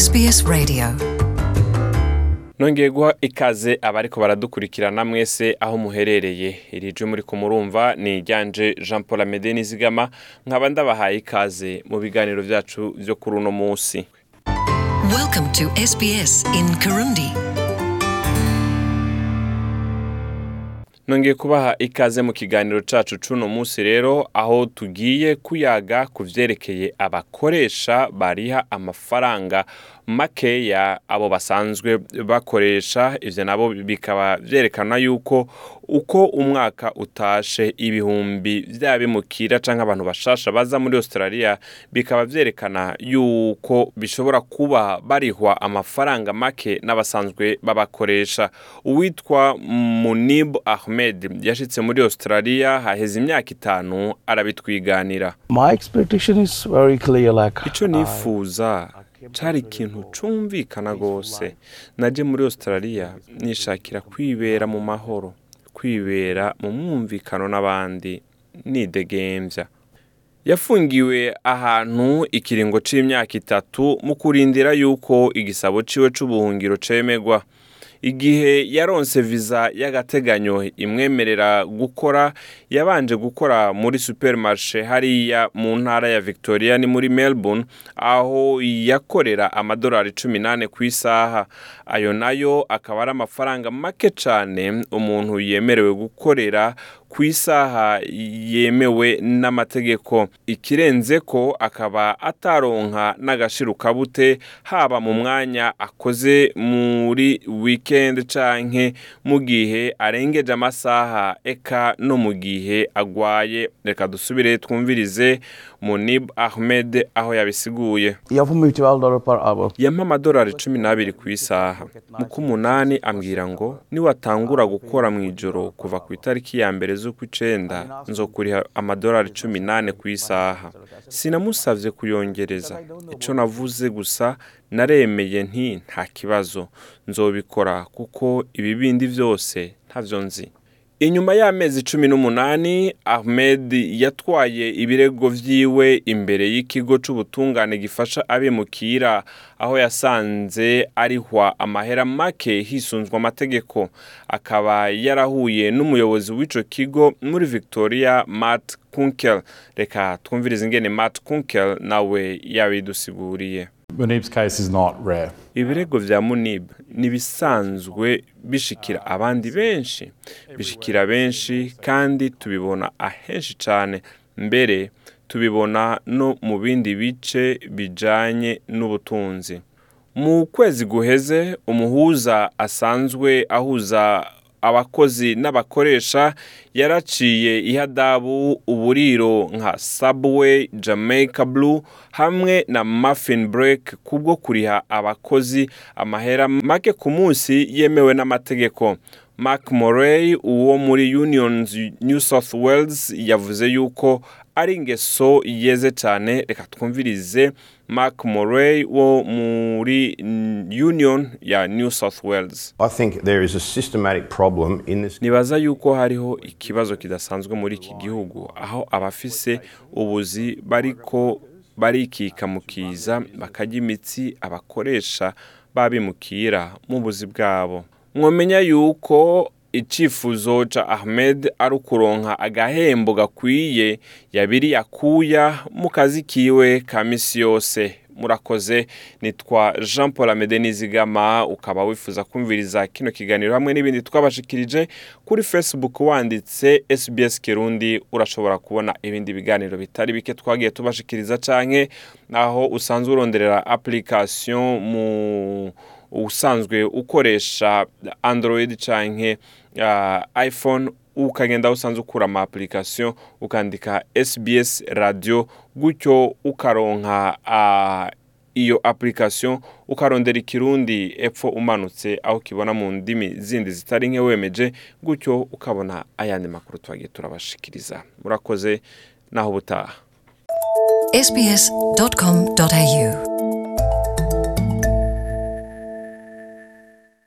SBS Radio. Nongeye guha ikaze abariko baradukurikirana mwese aho muherereye. Iri jwi muri kumurumva ni iryanje jean paul amede nizigama. Nkaba ndabahaye ikaze mu biganiro vyacu vyo kuri uno musi Welcome to SBS in Kirundi. Nongeye kubaha ikaze mu kiganiro cacu c'uno musi rero aho tugiye kuyaga ku vyerekeye abakoresha bariha amafaranga makeya abo basanzwe bakoresha ivyo nabo bikaba vyerekana yuko uko umwaka utashe ibihumbi vyabimukira canke abantu bashasha baza muri Australia bikaba vyerekana yuko bishobora kuba barihwa amafaranga make n'abasanzwe babakoresha. Uwitwa Munib Ahmed yashitse muri Australia haheze imyaka itanu arabitwiganira. My expectation is very clear like ico nifuza cari ikintu cumvikana gose. naje muri Australia nishakira kwibera mu mahoro. Kwibera mu mwumvikano n'abandi nidegemvya yafungiwe ahantu ikiringo c'imyaka itatu mu kurindira yuko igisabo ciwe c'ubuhungiro cemegwa. Igihe yaronse viza y'agateganyo imwemerera gukora yabanje gukora muri supermarché hariya mu ntara ya Victoria ni muri Melbourne aho yakorera amadolari cumi nane ku isaha. Ayo na yo akaba ari amafaranga make cane umuntu yemerewe gukorera ku isaha yemewe n'amategeko. Ikirenze ko akaba ataronka n'agashirukabute haba mu mwanya akoze muri weekend canke mu gihe arengeje amasaha eka no mu gihe agwaye. Reka dusubire twumvirize Munib Ahmed aho yabisiguye. Yampa amadolari cumi n'abiri ku isaha. Mu k'umunani ambwira ngo niwatangura gukora mu ijoro kuva ku itariki ya mbere z'ukw'icenda nzokuriha amadolari cumi n'ane ku isaha. Sinamusavye kuyongereza. Ico navuze gusa naremeye nti nta kibazo. Nzobikora kuko ibi bindi vyose ntavyo nzi. Inyuma y'amezi cumi n'umunani ahmed yatwaye ibirego vyiwe imbere y'ikigo c'ubutungane gifasha abimukira. Aho yasanze arihwa amahera make hisunzwe amategeko. Akaba yarahuye n'umuyobozi w'ico kigo muri victoria matt kunkel. Reka twumvirize ingene matt kunkel nawe yabidusiguriye. Ibirego vya munib nibisanzwe bishikira abandi benshi. Bishikira benshi kandi tubibona ahenshi cane. Mbere tubibona no mu bindi bice bijanye n'ubutunzi. Mu kwezi guheze umuhuza asanzwe ahuza abakozi n'abakoresha yaraciye ihadabu uburiro nka Subway, Jamaica Blue hamwe na Muffin Break kubwo kuriha abakozi amahera make ku munsi yemewe n'amategeko. Mark Murray uwo muri Unions New South Wales yavuze yuko ari ingeso yeze cyane. Reka twumvirize Mark Murray wo muri Union ya New South Wales. I think there is a systematic problem in this nibaza yuko hariho ikibazo kidasanzwe muri iki gihugu. Aho abafise ubuzi bariko barikika mu kiza bakarya imitsi abakoresha babimukira mu buzi bwabo. Mwomenya yuko icifuzo ca Ahmed ari ukuronka agahembo gakwiye yabiri yakuya mu kazi kiwe ka misi yose. Murakoze nitwa jean paul amede nizigama ukaba wifuza kumviriza kino kiganiro hamwe n'ibindi twabashikirije kuri facebook wanditse sbs kirundi urashobora kubona ibindi biganiro bitari bike twagiye tubashikiriza canke aho usanzwe uronderera application mu usanzwe ukoresha android canke uh, iphone ukagenda usanzwe ukura ama application ukandika sbs radio gutyo ukaronka uh, iyo application ukarondera ikirundi epfo umanutse aho ukibona mu ndimi zindi zitari nke wemeje gutyo ukabona ayandi makuru twagiye turabashikiriza. Murakoze naho ubutaha.